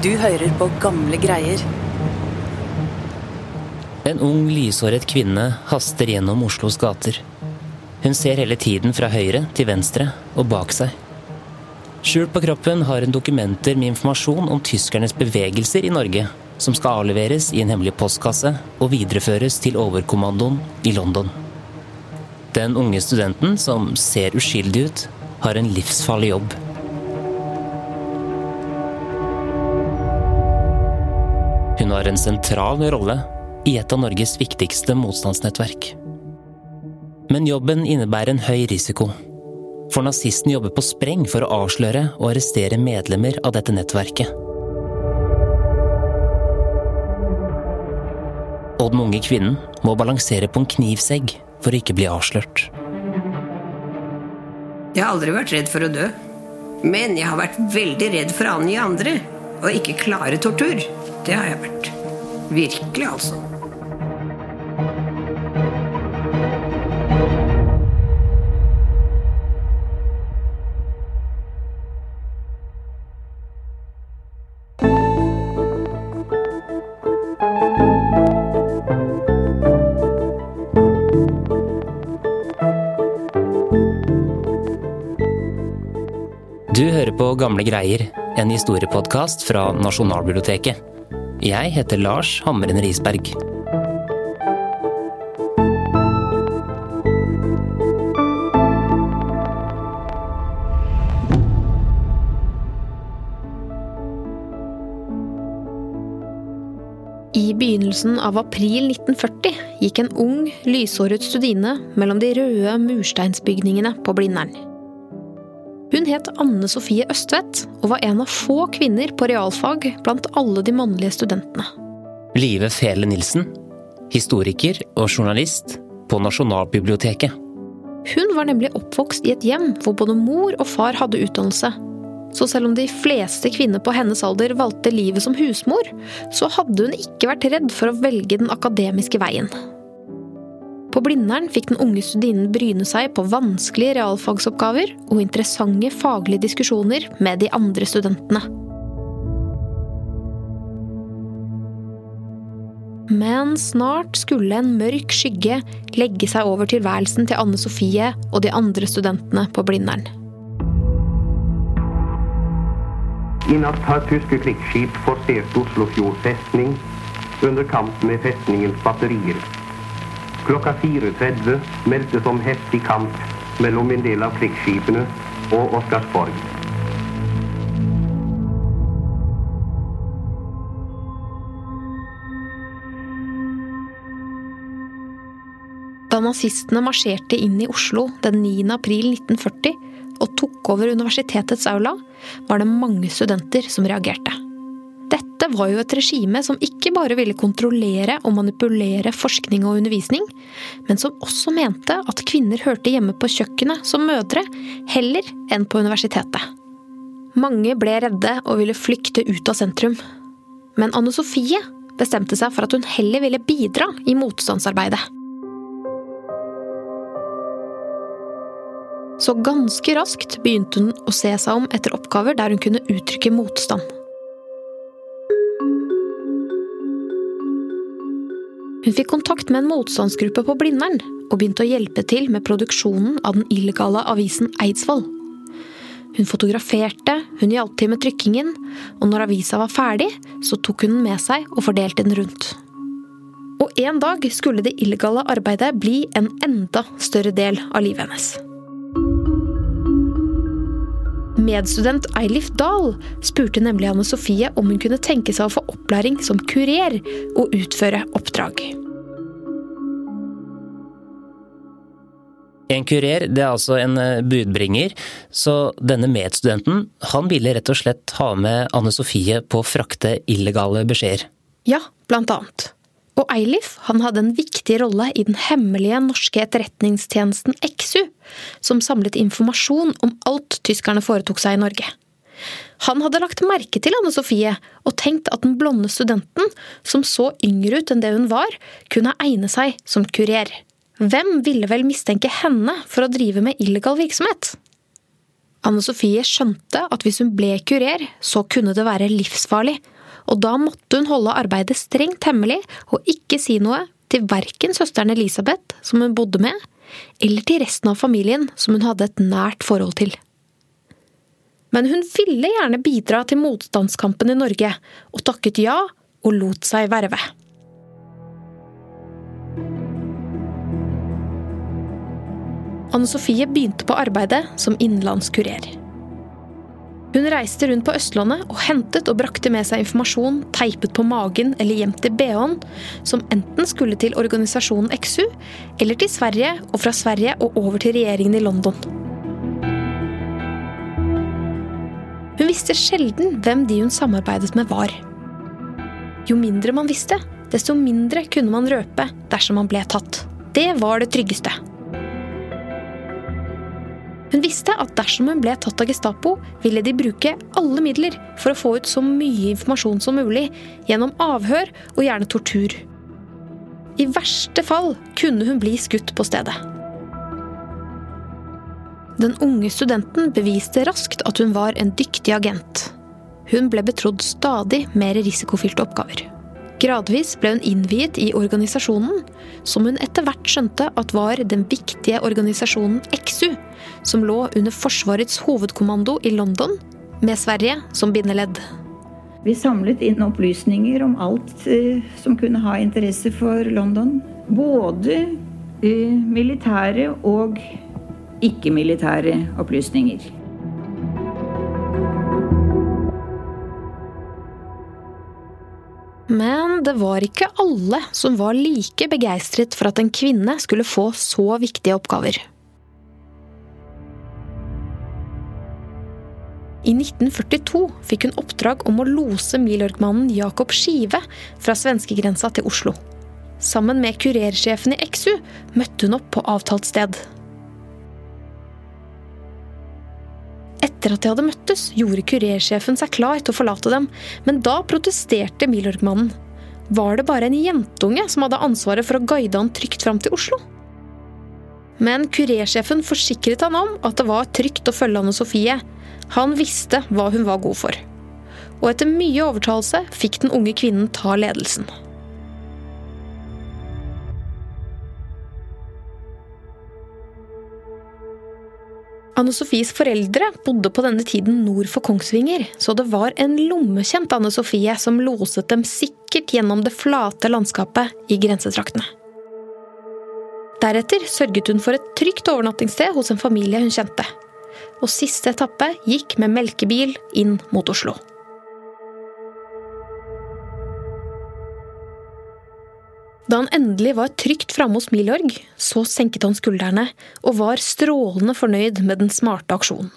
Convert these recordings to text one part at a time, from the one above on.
Du hører på gamle greier. En ung, lyshåret kvinne haster gjennom Oslos gater. Hun ser hele tiden fra høyre til venstre og bak seg. Skjult på kroppen har hun dokumenter med informasjon om tyskernes bevegelser i Norge, som skal avleveres i en hemmelig postkasse og videreføres til overkommandoen i London. Den unge studenten, som ser uskyldig ut, har en livsfarlig jobb. Hun har en sentral rolle i et av Norges viktigste motstandsnettverk. Men jobben innebærer en høy risiko. For nazisten jobber på spreng for å avsløre og arrestere medlemmer av dette nettverket. Og den unge kvinnen må balansere på en knivsegg for å ikke bli avslørt. Jeg har aldri vært redd for å dø. Men jeg har vært veldig redd for å angi andre. Og ikke klare tortur. Det har jeg vært. Virkelig, altså. Du hører på Gamle greier, en historiepodkast fra Nasjonalbiblioteket. Jeg heter Lars Hammeren Risberg. I begynnelsen av april 1940 gikk en ung, lyshåret studine mellom de røde mursteinsbygningene på Blindern. Hun het Anne Sofie Østvedt og var en av få kvinner på realfag blant alle de mannlige studentene. Live Fele Nilsen, historiker og journalist på Nasjonalbiblioteket. Hun var nemlig oppvokst i et hjem hvor både mor og far hadde utdannelse. Så selv om de fleste kvinner på hennes alder valgte livet som husmor, så hadde hun ikke vært redd for å velge den akademiske veien. På Blindern fikk den unge studinen bryne seg på vanskelige realfagsoppgaver og interessante faglige diskusjoner med de andre studentene. Men snart skulle en mørk skygge legge seg over tilværelsen til Anne Sofie og de andre studentene på Blindern. I natt har tyske krigsskip forsert Oslofjord festning under kamp med festningens batterier. Klokka 4.30 meldtes om heftig kamp mellom en del av krigsskipene og Oscarsborg. Da nazistene marsjerte inn i Oslo den 9. april 1940 og tok over universitetets aula, var det mange studenter som reagerte. Dette var jo et regime som ikke bare ville kontrollere og manipulere forskning og undervisning, men som også mente at kvinner hørte hjemme på kjøkkenet som mødre, heller enn på universitetet. Mange ble redde og ville flykte ut av sentrum. Men Anne Sofie bestemte seg for at hun heller ville bidra i motstandsarbeidet. Så ganske raskt begynte hun å se seg om etter oppgaver der hun kunne uttrykke motstand. Hun fikk kontakt med en motstandsgruppe på Blindern og begynte å hjelpe til med produksjonen av den illegale avisen Eidsvoll. Hun fotograferte, hun hjalp til med trykkingen, og når avisa var ferdig, så tok hun den med seg og fordelte den rundt. Og en dag skulle det illegale arbeidet bli en enda større del av livet hennes. Medstudent Eilif Dahl spurte nemlig Anne Sofie om hun kunne tenke seg å få opplæring som kurer og utføre oppdrag. En kurer det er altså en eh, budbringer, så denne medstudenten han ville rett og slett ha med Anne Sofie på å frakte illegale beskjeder. Ja, blant annet. Og Eilif han hadde en viktig rolle i den hemmelige norske etterretningstjenesten EXU, som samlet informasjon om alt tyskerne foretok seg i Norge. Han hadde lagt merke til Anne Sofie og tenkt at den blonde studenten, som så yngre ut enn det hun var, kunne egne seg som kurer. Hvem ville vel mistenke henne for å drive med illegal virksomhet? Anne Sofie skjønte at hvis hun ble kurer, så kunne det være livsfarlig, og da måtte hun holde arbeidet strengt hemmelig og ikke si noe til verken søsteren Elisabeth, som hun bodde med, eller til resten av familien som hun hadde et nært forhold til. Men hun ville gjerne bidra til motstandskampen i Norge, og takket ja og lot seg verve. Anne Sofie begynte på arbeidet som innenlandskurer. Hun reiste rundt på Østlandet og hentet og brakte med seg informasjon teipet på magen eller gjemt i bh-en, som enten skulle til organisasjonen XU, eller til Sverige, og fra Sverige og over til regjeringen i London. Hun visste sjelden hvem de hun samarbeidet med, var. Jo mindre man visste, desto mindre kunne man røpe dersom man ble tatt. Det var det tryggeste. Hun visste at dersom hun ble tatt av Gestapo, ville de bruke alle midler for å få ut så mye informasjon som mulig, gjennom avhør og gjerne tortur. I verste fall kunne hun bli skutt på stedet. Den unge studenten beviste raskt at hun var en dyktig agent. Hun ble betrodd stadig mer risikofylte oppgaver. Gradvis ble hun innviet i organisasjonen, som hun etter hvert skjønte at var den viktige organisasjonen XU, som lå under Forsvarets hovedkommando i London, med Sverige som bindeledd. Vi samlet inn opplysninger om alt eh, som kunne ha interesse for London. Både eh, militære og ikke-militære opplysninger. Men det var ikke alle som var like begeistret for at en kvinne skulle få så viktige oppgaver. I 1942 fikk hun oppdrag om å lose Milorg-mannen Jakob Skive fra svenskegrensa til Oslo. Sammen med kurersjefen i XU møtte hun opp på avtalt sted. Etter at de hadde møttes, gjorde kurersjefen seg klar til å forlate dem, men da protesterte Milorg-mannen. Var det bare en jentunge som hadde ansvaret for å guide han trygt fram til Oslo? Men kurersjefen forsikret han om at det var trygt å følge Anne Sofie. Han visste hva hun var god for. Og etter mye overtalelse fikk den unge kvinnen ta ledelsen. Anne Sofies foreldre bodde på denne tiden nord for Kongsvinger, så det var en lommekjent Anne Sofie som loset dem sikkert gjennom det flate landskapet i grensetraktene. Deretter sørget hun for et trygt overnattingssted hos en familie hun kjente. Og siste etappe gikk med melkebil inn mot Oslo. Da han endelig var trygt framme hos Milorg, så senket han skuldrene og var strålende fornøyd med den smarte aksjonen.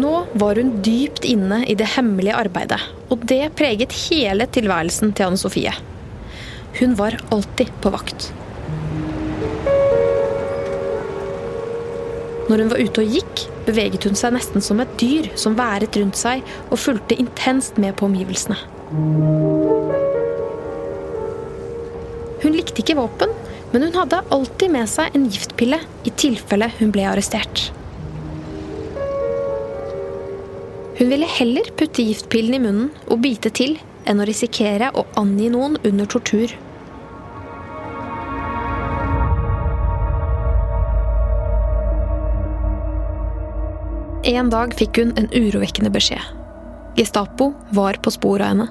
Nå var hun dypt inne i det hemmelige arbeidet, og det preget hele tilværelsen til Anne Sofie. Hun var alltid på vakt. Når hun var ute og gikk, beveget hun seg nesten som et dyr som været rundt seg og fulgte intenst med på omgivelsene. Hun likte ikke våpen, men hun hadde alltid med seg en giftpille i tilfelle hun ble arrestert. Hun ville heller putte giftpillen i munnen og bite til enn å risikere å angi noen under tortur. En dag fikk hun en urovekkende beskjed. Gestapo var på sporet av henne.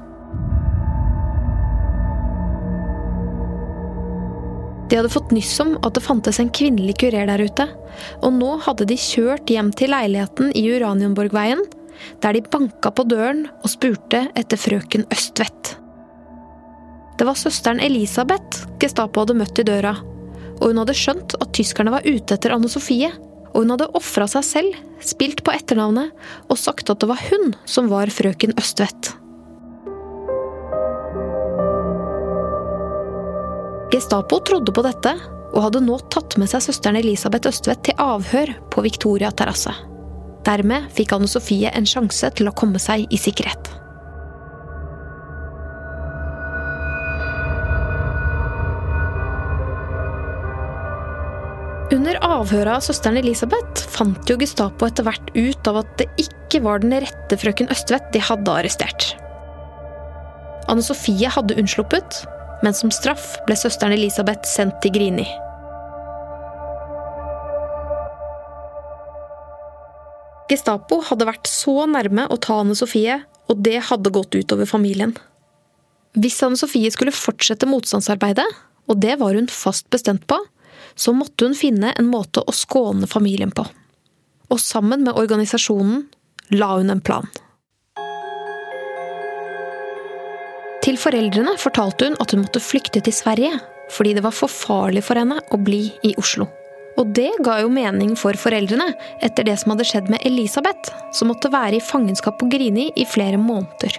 De hadde fått nyss om at det fantes en kvinnelig kurer der ute, og nå hadde de kjørt hjem til leiligheten i Uranienborgveien, der de banka på døren og spurte etter frøken Østvedt. Det var søsteren Elisabeth Gestapo hadde møtt i døra, og hun hadde skjønt at tyskerne var ute etter Anne Sofie, og hun hadde ofra seg selv, spilt på etternavnet og sagt at det var hun som var frøken Østvedt. Gestapo trodde på dette, og hadde nå tatt med seg søsteren Elisabeth Østvedt til avhør på Victoria terrasse. Dermed fikk Anne Sofie en sjanse til å komme seg i sikkerhet. Under avhøret av søsteren Elisabeth fant jo Gestapo etter hvert ut av at det ikke var den rette frøken Østvedt de hadde arrestert. Anne Sofie hadde unnsluppet, men som straff ble søsteren Elisabeth sendt til Grini. Gestapo hadde vært så nærme å ta Anne Sofie, og det hadde gått utover familien. Hvis Anne Sofie skulle fortsette motstandsarbeidet, og det var hun fast bestemt på, så måtte hun finne en måte å skåne familien på. Og sammen med organisasjonen la hun en plan. Til foreldrene fortalte hun at hun måtte flykte til Sverige, fordi det var for farlig for henne å bli i Oslo. Og det ga jo mening for foreldrene, etter det som hadde skjedd med Elisabeth, som måtte være i fangenskap på Grini i flere måneder.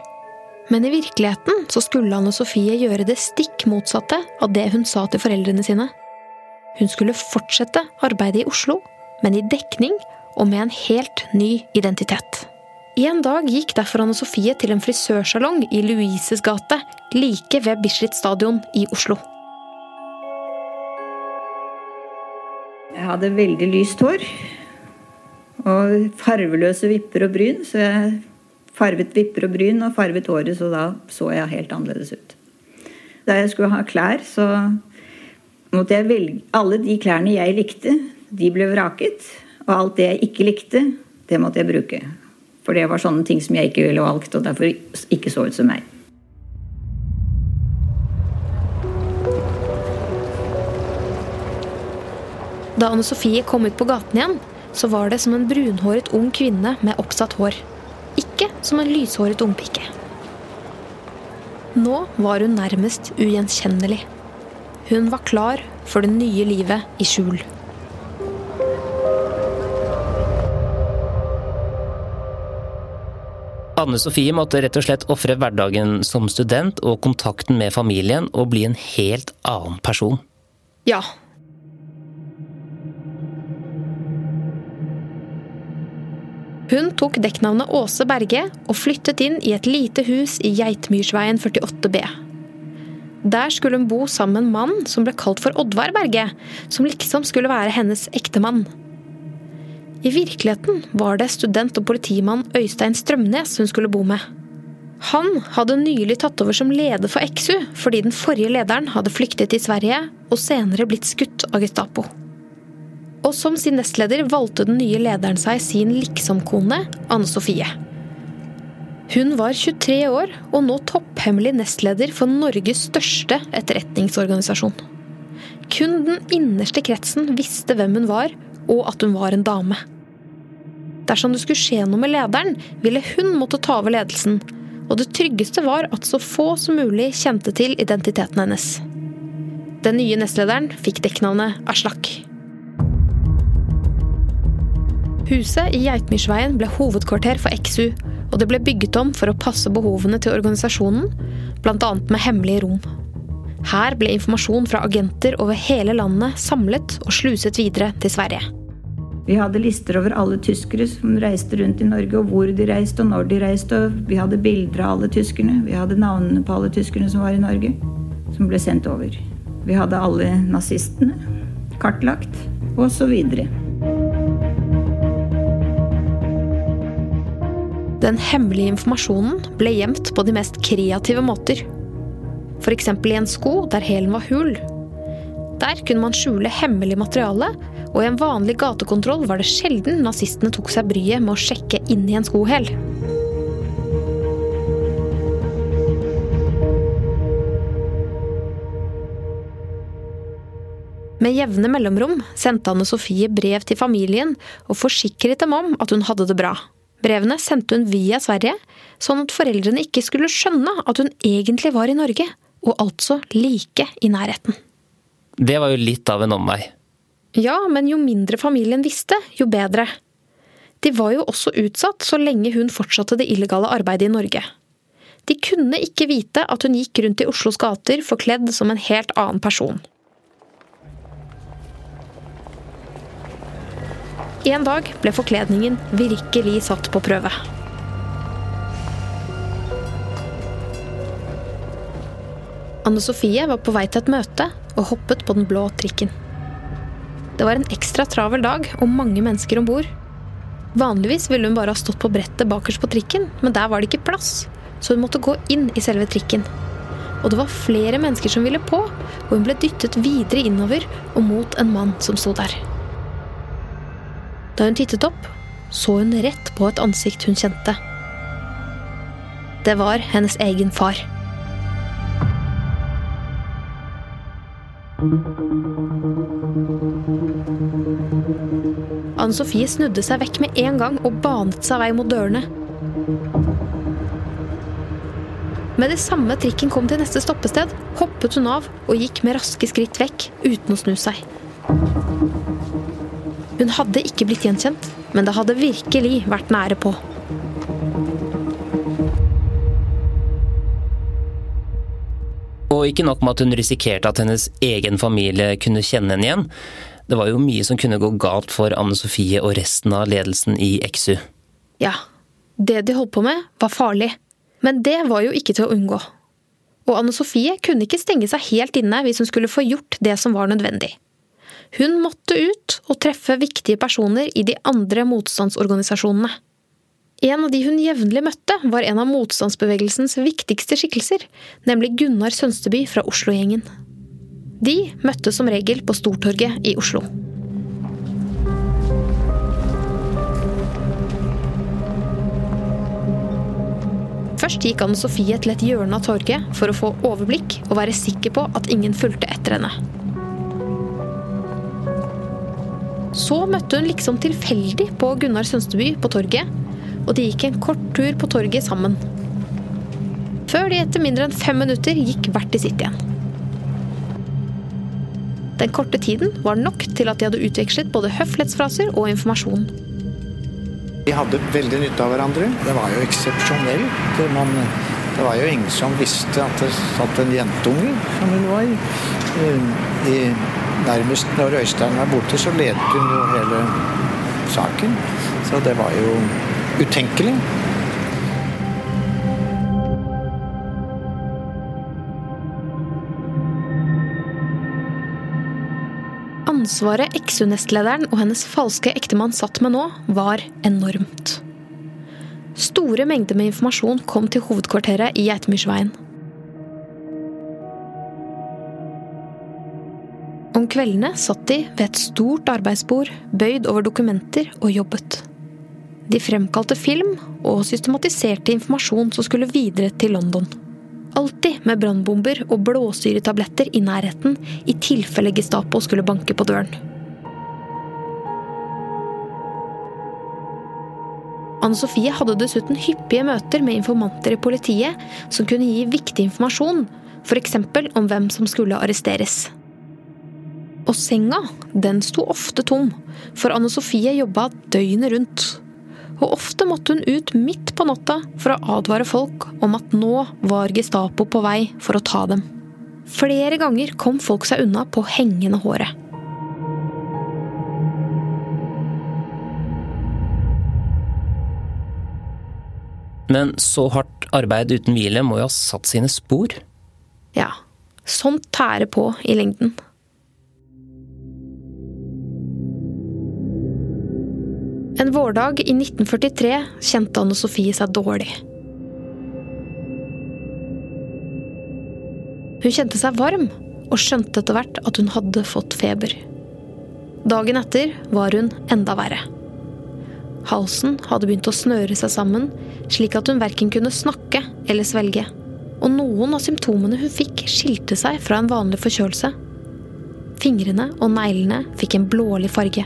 Men i virkeligheten så skulle Anne Sofie gjøre det stikk motsatte av det hun sa til foreldrene sine. Hun skulle fortsette arbeidet i Oslo, men i dekning og med en helt ny identitet. En dag gikk derfor Anne Sofie til en frisørsalong i Louises gate, like ved Bislett stadion i Oslo. Jeg hadde veldig lyst hår og farveløse vipper og bryn, så jeg farvet vipper og bryn og farvet håret, så da så jeg helt annerledes ut. Da jeg skulle ha klær, så velge Alle de klærne jeg likte, de ble vraket. Og alt det jeg ikke likte, det måtte jeg bruke. For det var sånne ting som jeg ikke ville valgt, og derfor ikke så ut som meg. Da Anne Sofie kom ut på gaten igjen, så var det som en brunhåret ung kvinne med oppsatt hår. Ikke som en lyshåret ungpike. Nå var hun nærmest ugjenkjennelig. Hun var klar for det nye livet i skjul. Anne Sofie måtte rett og slett ofre hverdagen som student og kontakten med familien og bli en helt annen person. Ja. Hun tok dekknavnet Åse Berge og flyttet inn i et lite hus i Geitmyrsveien 48B. Der skulle hun bo sammen med en mann som ble kalt for Oddvar Berge, som liksom skulle være hennes ektemann. I virkeligheten var det student og politimann Øystein Strømnes hun skulle bo med. Han hadde nylig tatt over som leder for XU fordi den forrige lederen hadde flyktet til Sverige og senere blitt skutt av Gestapo. Og som sin nestleder valgte den nye lederen seg sin liksomkone, Anne Sofie. Hun var 23 år og nå topphemmelig nestleder for Norges største etterretningsorganisasjon. Kun den innerste kretsen visste hvem hun var, og at hun var en dame. Dersom det skulle skje noe med lederen, ville hun måtte ta over ledelsen, og det tryggeste var at så få som mulig kjente til identiteten hennes. Den nye nestlederen fikk dekknavnet Aslak. Huset i Geitmyrsveien ble hovedkvarter for XU, og det ble bygget om for å passe behovene til organisasjonen, bl.a. med hemmelige rom. Her ble informasjon fra agenter over hele landet samlet og sluset videre til Sverige. Vi hadde lister over alle tyskere som reiste rundt i Norge, og hvor de reiste og når de reiste. og Vi hadde bilder av alle tyskerne. Vi hadde navnene på alle tyskerne som var i Norge, som ble sendt over. Vi hadde alle nazistene kartlagt, osv. Den hemmelige informasjonen ble gjemt på de mest kreative måter. F.eks. i en sko der hælen var hul. Der kunne man skjule hemmelig materiale, og i en vanlig gatekontroll var det sjelden nazistene tok seg bryet med å sjekke inni en skohæl. Med jevne mellomrom sendte Anne Sofie brev til familien og forsikret dem om at hun hadde det bra. Brevene sendte hun via Sverige, sånn at foreldrene ikke skulle skjønne at hun egentlig var i Norge, og altså like i nærheten. Det var jo litt av en omvei. Ja, men jo mindre familien visste, jo bedre. De var jo også utsatt så lenge hun fortsatte det illegale arbeidet i Norge. De kunne ikke vite at hun gikk rundt i Oslos gater forkledd som en helt annen person. En dag ble forkledningen virkelig satt på prøve. Anne Sofie var på vei til et møte og hoppet på den blå trikken. Det var en ekstra travel dag og mange mennesker om bord. Vanligvis ville hun bare ha stått på brettet bakerst på trikken, men der var det ikke plass, så hun måtte gå inn i selve trikken. Og det var flere mennesker som ville på, og hun ble dyttet videre innover og mot en mann som sto der. Da hun tittet opp, så hun rett på et ansikt hun kjente. Det var hennes egen far. Anne Sofie snudde seg vekk med en gang og banet seg vei mot dørene. Med det samme trikken kom til neste stoppested, hoppet hun av og gikk med raske skritt vekk uten å snu seg. Hun hadde ikke blitt gjenkjent, men det hadde virkelig vært nære på. Og ikke nok med at hun risikerte at hennes egen familie kunne kjenne henne igjen. Det var jo mye som kunne gå galt for Anne Sofie og resten av ledelsen i Exu. Ja, det de holdt på med, var farlig. Men det var jo ikke til å unngå. Og Anne Sofie kunne ikke stenge seg helt inne hvis hun skulle få gjort det som var nødvendig. Hun måtte ut og treffe viktige personer i de andre motstandsorganisasjonene. En av de hun jevnlig møtte, var en av motstandsbevegelsens viktigste skikkelser, nemlig Gunnar Sønsteby fra Oslo-gjengen. De møttes som regel på Stortorget i Oslo. Først gikk Anne Sofie til et hjørne av torget for å få overblikk og være sikker på at ingen fulgte etter henne. Så møtte hun liksom tilfeldig på Gunnar Sønsteby på torget, og de gikk en kort tur på torget sammen. Før de etter mindre enn fem minutter gikk hvert til sitt igjen. Den korte tiden var nok til at de hadde utvekslet både høflighetsfraser og informasjon. Vi hadde veldig nytte av hverandre. Det var jo eksepsjonelt. Man, det var jo ingen som visste at det satt en jentunge, som hun var. I, nærmest når Øystein var borte, så ledet hun jo hele saken. Så det var jo utenkelig. Ansvaret eksu-nestlederen og hennes falske ektemann satt med nå, var enormt. Store mengder med informasjon kom til hovedkvarteret i Geitemyrsveien. Kveldene satt de ved et stort arbeidsbord, bøyd over dokumenter og jobbet. De fremkalte film og systematiserte informasjon som skulle videre til London. Alltid med brannbomber og blåsyretabletter i nærheten i tilfelle Gestapo skulle banke på døren. Anne Sofie hadde dessuten hyppige møter med informanter i politiet som kunne gi viktig informasjon, f.eks. om hvem som skulle arresteres. Og senga, den sto ofte tom, for Anne Sofie jobba døgnet rundt og ofte måtte hun ut midt på natta for å advare folk om at nå var Gestapo på vei for å ta dem. Flere ganger kom folk seg unna på hengende håret. Men så hardt arbeid uten hvile må jo ha satt sine spor? Ja. Sånt tærer på i lengden. En vårdag i 1943 kjente Anne Sofie seg dårlig. Hun kjente seg varm, og skjønte etter hvert at hun hadde fått feber. Dagen etter var hun enda verre. Halsen hadde begynt å snøre seg sammen, slik at hun verken kunne snakke eller svelge. Og noen av symptomene hun fikk, skilte seg fra en vanlig forkjølelse. Fingrene og neglene fikk en blålig farge.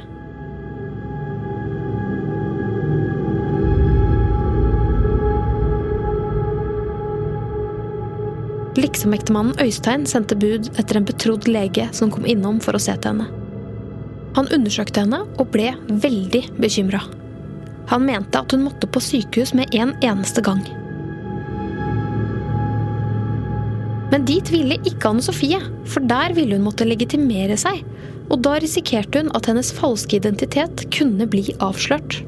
Liksom-ektemannen Øystein sendte bud etter en betrodd lege som kom innom for å se til henne. Han undersøkte henne og ble veldig bekymra. Han mente at hun måtte på sykehus med en eneste gang. Men dit ville ikke Anne Sofie, for der ville hun måtte legitimere seg. Og da risikerte hun at hennes falske identitet kunne bli avslørt.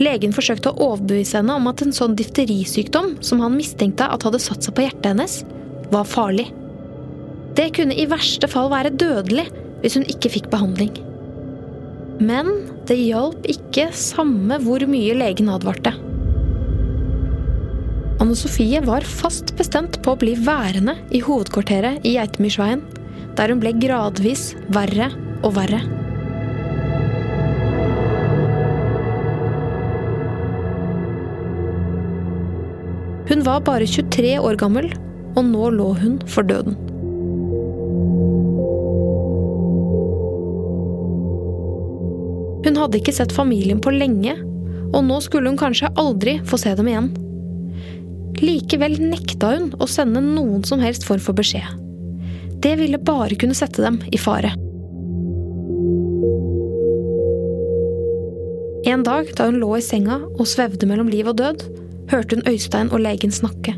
Legen forsøkte å overbevise henne om at en sånn difterisykdom som han mistenkte at hadde satt seg på hjertet hennes, var farlig. Det kunne i verste fall være dødelig, hvis hun ikke fikk behandling. Men det hjalp ikke samme hvor mye legen advarte. Anne Sofie var fast bestemt på å bli værende i hovedkvarteret i Geitemyrsveien, der hun ble gradvis verre og verre. Hun var bare 23 år gammel, og nå lå hun for døden. Hun hadde ikke sett familien på lenge, og nå skulle hun kanskje aldri få se dem igjen. Likevel nekta hun å sende noen som helst form for beskjed. Det ville bare kunne sette dem i fare. En dag da hun lå i senga og svevde mellom liv og død, hørte hun Øystein og legen snakke.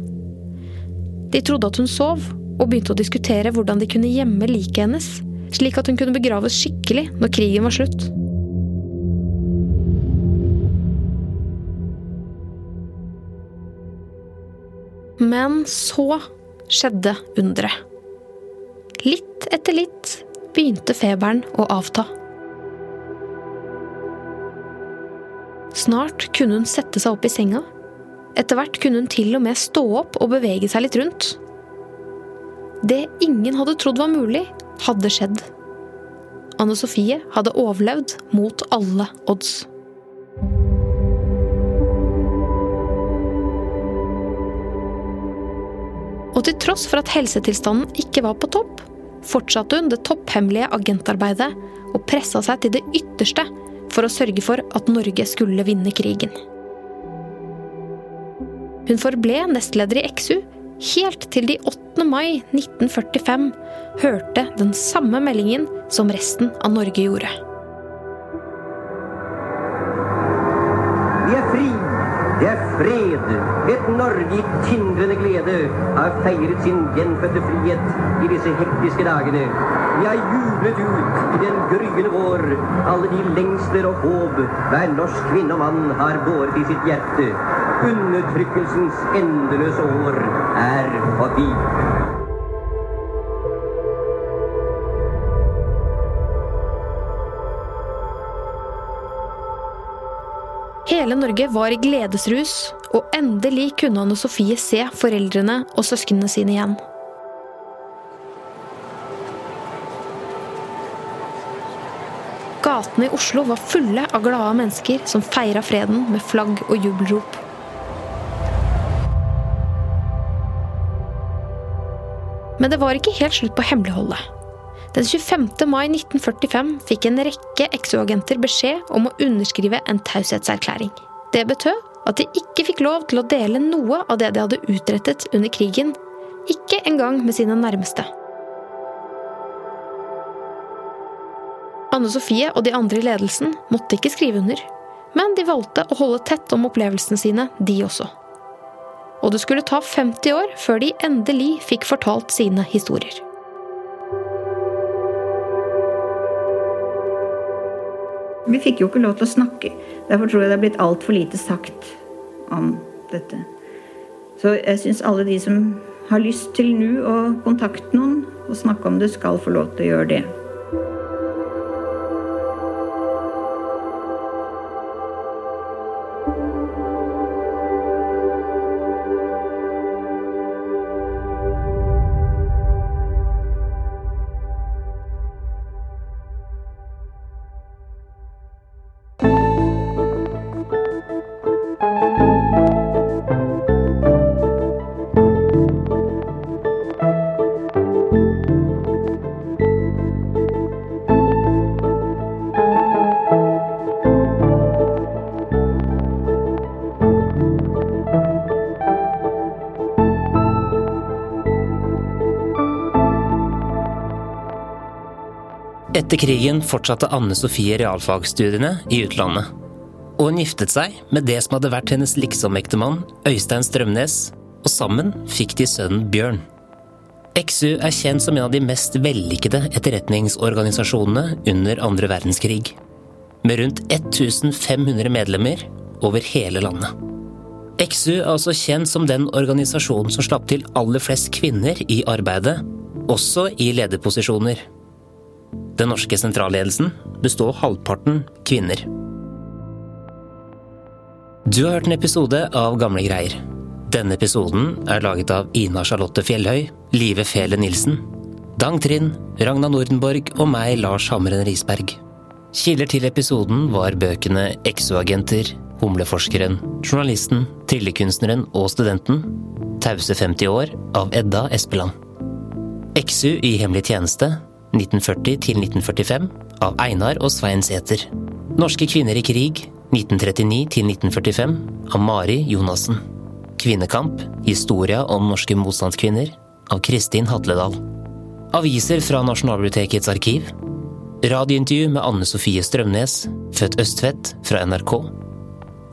De trodde at hun sov, og begynte å diskutere hvordan de kunne gjemme liket hennes, slik at hun kunne begraves skikkelig når krigen var slutt. Men så skjedde underet. Litt etter litt begynte feberen å avta. Snart kunne hun sette seg opp i senga. Etter hvert kunne hun til og med stå opp og bevege seg litt rundt. Det ingen hadde trodd var mulig, hadde skjedd. Anne Sofie hadde overlevd mot alle odds. Og til tross for at helsetilstanden ikke var på topp, fortsatte hun det topphemmelige agentarbeidet og pressa seg til det ytterste for å sørge for at Norge skulle vinne krigen. Hun forble nestleder i XU helt til de 8. mai 1945 hørte den samme meldingen som resten av Norge gjorde. Vi er fri, det er fred. Et Norge i tindrende glede har feiret sin gjenfødte frihet i disse hektiske dagene. Vi har jublet ut i den gryende vår alle de lengsler og håp hver norsk kvinne og mann har båret i sitt hjerte. Undertrykkelsens endeløse år er forbi. Hele Norge var i gledesrus, og endelig kunne Anne Sofie se foreldrene og søsknene sine igjen. Gatene i Oslo var fulle av glade mennesker som feira freden med flagg og jubelrop. Men det var ikke helt slutt på hemmeligholdet. Den 25. mai 1945 fikk en rekke exo-agenter beskjed om å underskrive en taushetserklæring. Det betød at de ikke fikk lov til å dele noe av det de hadde utrettet under krigen, ikke engang med sine nærmeste. Anne Sofie og de andre i ledelsen måtte ikke skrive under, men de valgte å holde tett om opplevelsene sine, de også. Og det skulle ta 50 år før de endelig fikk fortalt sine historier. Vi fikk jo ikke lov til å snakke. Derfor tror jeg det er blitt altfor lite sagt om dette. Så jeg syns alle de som har lyst til nå å kontakte noen og snakke om det, skal få lov til å gjøre det. Etter krigen fortsatte Anne Sofie realfagsstudiene i utlandet. Og hun giftet seg med det som hadde vært hennes liksomektemann, Øystein Strømnes, og sammen fikk de sønnen Bjørn. XU er kjent som en av de mest vellykkede etterretningsorganisasjonene under andre verdenskrig. Med rundt 1500 medlemmer over hele landet. XU er også kjent som den organisasjonen som slapp til aller flest kvinner i arbeidet, også i lederposisjoner. Den norske sentralledelsen består halvparten kvinner. Du har hørt en episode av Gamle greier. Denne episoden er laget av Ina Charlotte Fjellhøy, Live Fele Nilsen, Dang Trind, Ragna Nordenborg og meg, Lars Hammeren Risberg. Kilder til episoden var bøkene Exo-agenter, Humleforskeren, Journalisten, Tryllekunstneren og Studenten, Tause 50 år av Edda Espeland. Exu i hemmelig tjeneste 1940 til 1945 av Einar og Svein Sæther. Norske kvinner i krig 1939 til 1945 av Mari Jonassen. Kvinnekamp historia om norske motstandskvinner av Kristin Hatledal. Aviser fra Nasjonalbibliotekets arkiv. Radiointervju med Anne Sofie Strømnes, født Østvedt, fra NRK.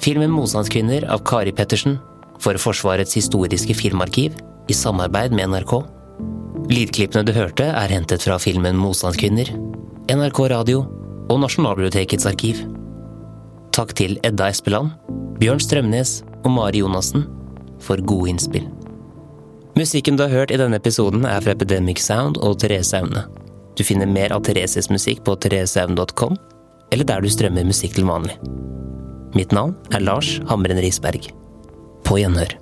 Filmen Motstandskvinner av Kari Pettersen for Forsvarets historiske filmarkiv i samarbeid med NRK. Lydklippene du hørte, er hentet fra filmen Motstandskvinner, NRK Radio og Nasjonalbibliotekets arkiv. Takk til Edda Espeland, Bjørn Strømnes og Mari Jonassen for gode innspill. Musikken du har hørt i denne episoden er fra Epidemic Sound og Therese Aune. Du finner mer av Thereses musikk på thereseaune.com, eller der du strømmer musikk til vanlig. Mitt navn er Lars Hamren Risberg. På gjenhør.